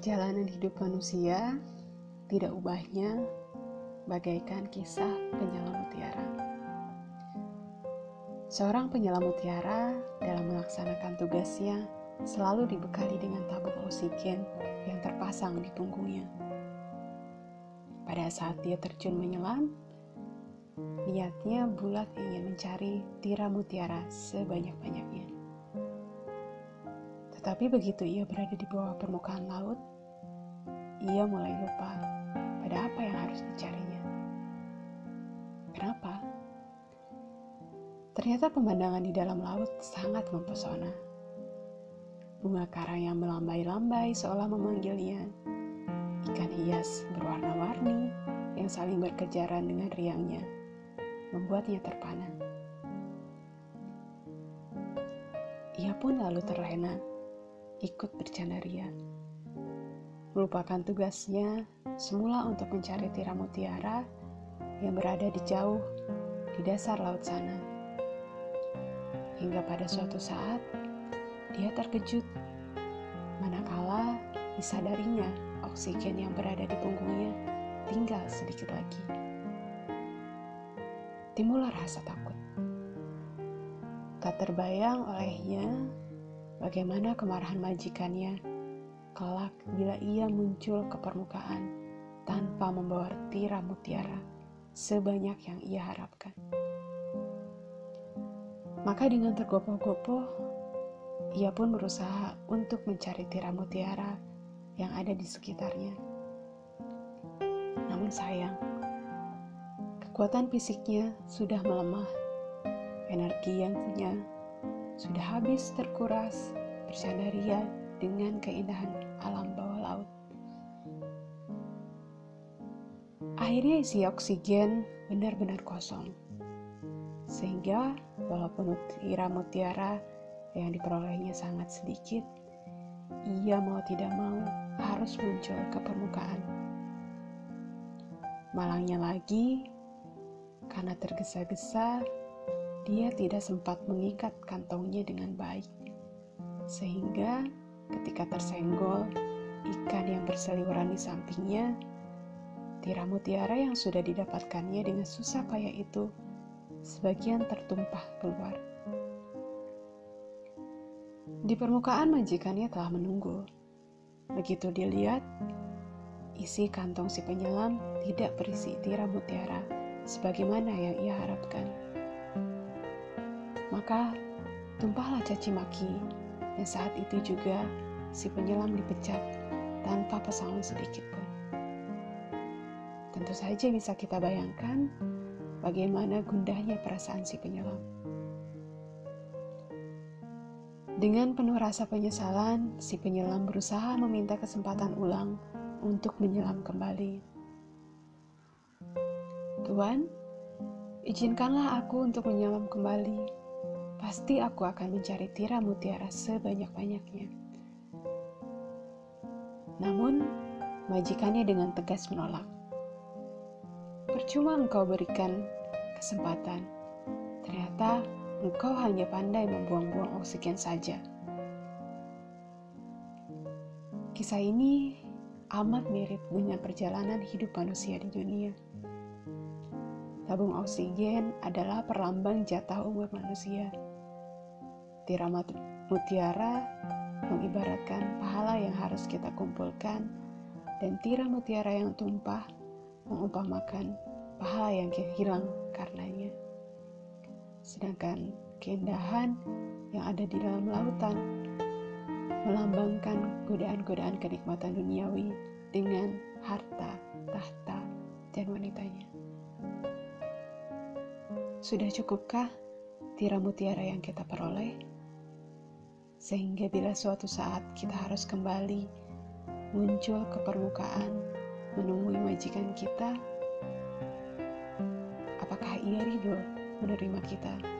Perjalanan hidup manusia tidak ubahnya bagaikan kisah penyelam mutiara. Seorang penyelam mutiara dalam melaksanakan tugasnya selalu dibekali dengan tabung oksigen yang terpasang di punggungnya. Pada saat dia terjun menyelam, niatnya bulat ingin mencari tiram mutiara sebanyak-banyaknya. Tetapi begitu ia berada di bawah permukaan laut, ia mulai lupa pada apa yang harus dicarinya. Kenapa? Ternyata pemandangan di dalam laut sangat mempesona. Bunga karang yang melambai-lambai seolah memanggilnya. Ikan hias berwarna-warni yang saling berkejaran dengan riangnya, membuatnya terpana. Ia pun lalu terlena, ikut bercanda ria. Melupakan tugasnya semula untuk mencari tiram mutiara yang berada di jauh di dasar laut sana. Hingga pada suatu saat, dia terkejut manakala disadarinya oksigen yang berada di punggungnya tinggal sedikit lagi. Timbullah rasa takut. Tak terbayang olehnya bagaimana kemarahan majikannya kelak bila ia muncul ke permukaan tanpa membawa tiram mutiara sebanyak yang ia harapkan. Maka dengan tergopoh-gopoh, ia pun berusaha untuk mencari tiram mutiara yang ada di sekitarnya. Namun sayang, kekuatan fisiknya sudah melemah, energi yang punya sudah habis terkuras bersandaria dengan keindahan alam bawah laut. Akhirnya isi oksigen benar-benar kosong. Sehingga walaupun mutiara mutiara yang diperolehnya sangat sedikit, ia mau tidak mau harus muncul ke permukaan. Malangnya lagi, karena tergesa-gesa, dia tidak sempat mengikat kantongnya dengan baik. Sehingga ketika tersenggol, ikan yang berseliweran di sampingnya Tiram mutiara yang sudah didapatkannya dengan susah payah itu sebagian tertumpah keluar. Di permukaan majikannya telah menunggu. Begitu dilihat, isi kantong si penyelam tidak berisi tiram mutiara sebagaimana yang ia harapkan. Maka tumpahlah caci maki dan saat itu juga si penyelam dipecat tanpa pesangon sedikit pun. Tentu saja bisa kita bayangkan bagaimana gundahnya perasaan si penyelam. Dengan penuh rasa penyesalan, si penyelam berusaha meminta kesempatan ulang untuk menyelam kembali. Tuan, izinkanlah aku untuk menyelam kembali. Pasti aku akan mencari tiram mutiara sebanyak-banyaknya. Namun, majikannya dengan tegas menolak. Percuma engkau berikan kesempatan. Ternyata engkau hanya pandai membuang-buang oksigen saja. Kisah ini amat mirip dengan perjalanan hidup manusia di dunia. Tabung oksigen adalah perlambang jatah umur manusia. Tiramat mutiara mengibaratkan pahala yang harus kita kumpulkan dan tiram mutiara yang tumpah mengumpamakan pahala yang hilang karenanya. Sedangkan keindahan yang ada di dalam lautan melambangkan godaan-godaan kenikmatan duniawi dengan harta, tahta, dan wanitanya. Sudah cukupkah tiram mutiara yang kita peroleh? Sehingga bila suatu saat kita harus kembali muncul ke permukaan menemui majikan kita, apakah ia ridho menerima kita?